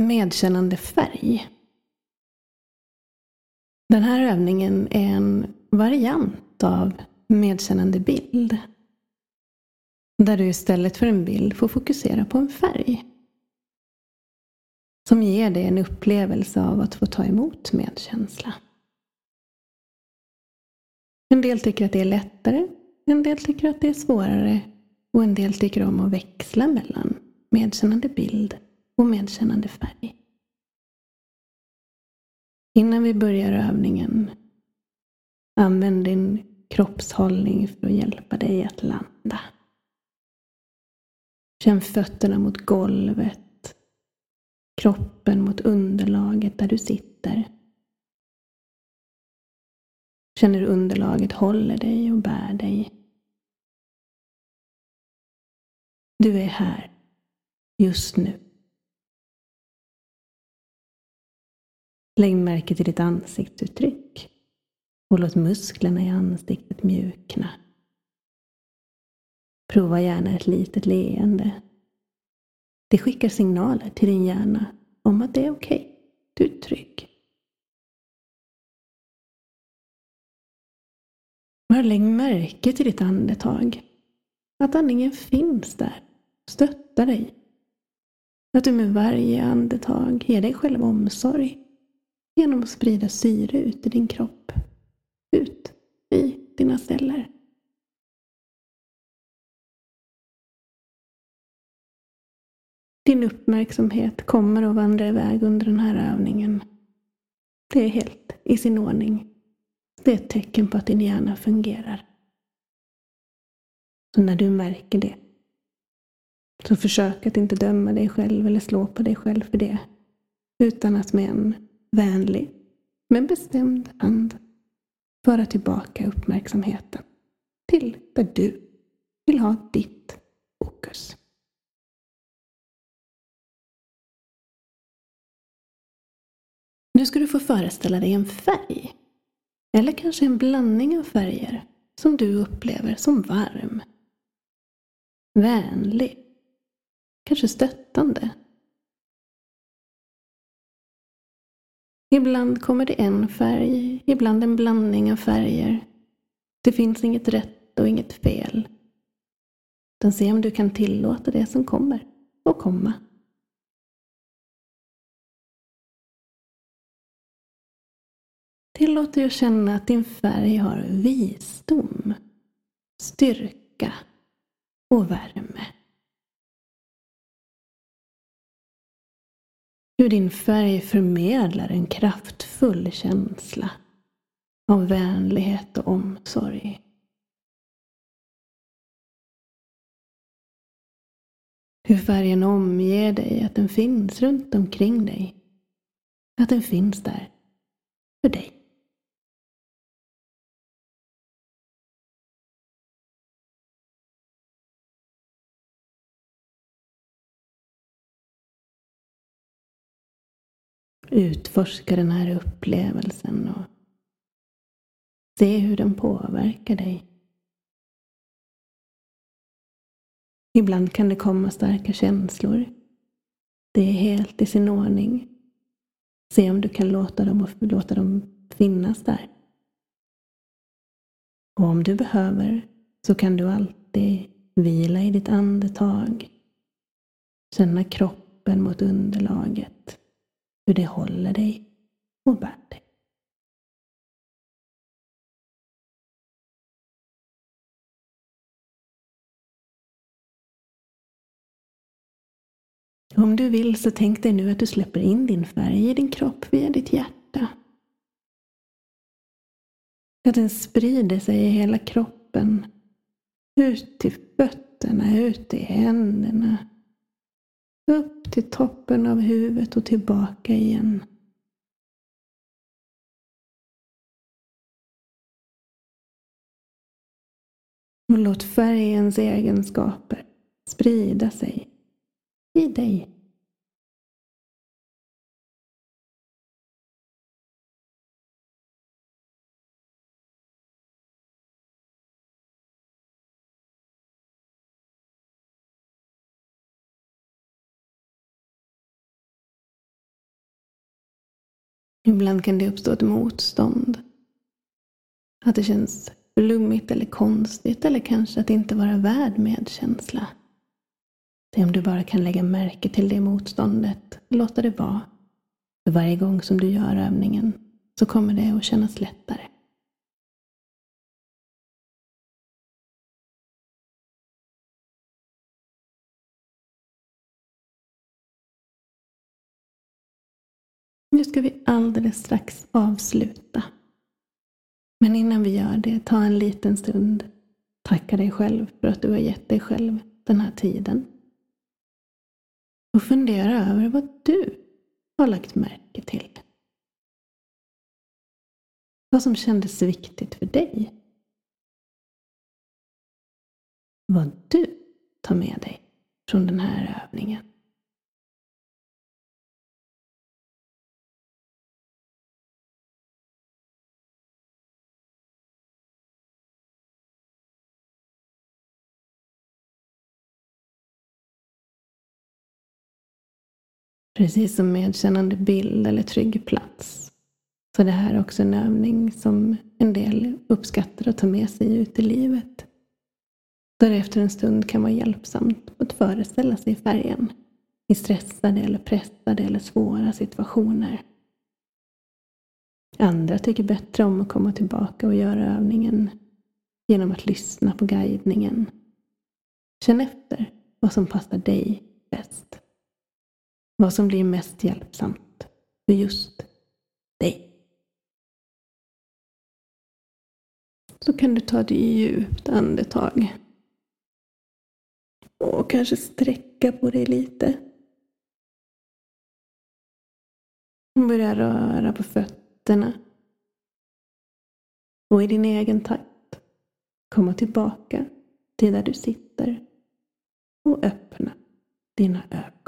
medkännande färg. Den här övningen är en variant av medkännande bild. Där du istället för en bild får fokusera på en färg. Som ger dig en upplevelse av att få ta emot medkänsla. En del tycker att det är lättare, en del tycker att det är svårare och en del tycker om att växla mellan medkännande bild och medkännande färg. Innan vi börjar övningen, använd din kroppshållning för att hjälpa dig att landa. Känn fötterna mot golvet, kroppen mot underlaget där du sitter. Känn hur underlaget håller dig och bär dig. Du är här, just nu. Lägg märke till ditt ansiktsuttryck och låt musklerna i ansiktet mjukna. Prova gärna ett litet leende. Det skickar signaler till din hjärna om att det är okej. Okay. Du är trygg. Bara lägg märke till ditt andetag. Att andningen finns där, stöttar dig. Att du med varje andetag ger dig själv omsorg genom att sprida syre ut i din kropp, ut i dina celler. Din uppmärksamhet kommer att vandra iväg under den här övningen. Det är helt i sin ordning. Det är ett tecken på att din hjärna fungerar. Så när du märker det, så försök att inte döma dig själv eller slå på dig själv för det. Utan att med en vänlig men bestämd hand föra tillbaka uppmärksamheten till där du vill ha ditt fokus. Nu ska du få föreställa dig en färg. Eller kanske en blandning av färger som du upplever som varm. Vänlig. Kanske stöttande Ibland kommer det en färg, ibland en blandning av färger. Det finns inget rätt och inget fel. Utan se om du kan tillåta det som kommer och komma. Tillåt dig att känna att din färg har visdom, styrka och värme. Hur din färg förmedlar en kraftfull känsla av vänlighet och omsorg. Hur färgen omger dig, att den finns runt omkring dig. Att den finns där för dig. Utforska den här upplevelsen och se hur den påverkar dig. Ibland kan det komma starka känslor. Det är helt i sin ordning. Se om du kan låta dem, låta dem finnas där. Och om du behöver så kan du alltid vila i ditt andetag. Känna kroppen mot underlaget hur det håller dig och bär dig. Om du vill så tänk dig nu att du släpper in din färg i din kropp via ditt hjärta. Att den sprider sig i hela kroppen. Ut till fötterna, ut i händerna, upp till toppen av huvudet och tillbaka igen. Och låt färgens egenskaper sprida sig i dig. Ibland kan det uppstå ett motstånd. Att det känns flummigt eller konstigt eller kanske att inte vara värd medkänsla. Det är om du bara kan lägga märke till det motståndet, och låta det vara. För varje gång som du gör övningen så kommer det att kännas lättare. Nu ska vi alldeles strax avsluta. Men innan vi gör det, ta en liten stund. Tacka dig själv för att du har gett dig själv den här tiden. Och fundera över vad du har lagt märke till. Vad som kändes viktigt för dig. Vad du tar med dig från den här övningen. Precis som medkännande bild eller trygg plats. Så det här är också en övning som en del uppskattar att ta med sig ut i livet. Där det efter en stund kan vara hjälpsamt att föreställa sig färgen i stressade eller pressade eller svåra situationer. Andra tycker bättre om att komma tillbaka och göra övningen genom att lyssna på guidningen. Känn efter vad som passar dig bäst. Vad som blir mest hjälpsamt för just dig. Så kan du ta ett djupt andetag. Och kanske sträcka på dig lite. Börja röra på fötterna. Och i din egen takt komma tillbaka till där du sitter och öppna dina ögon.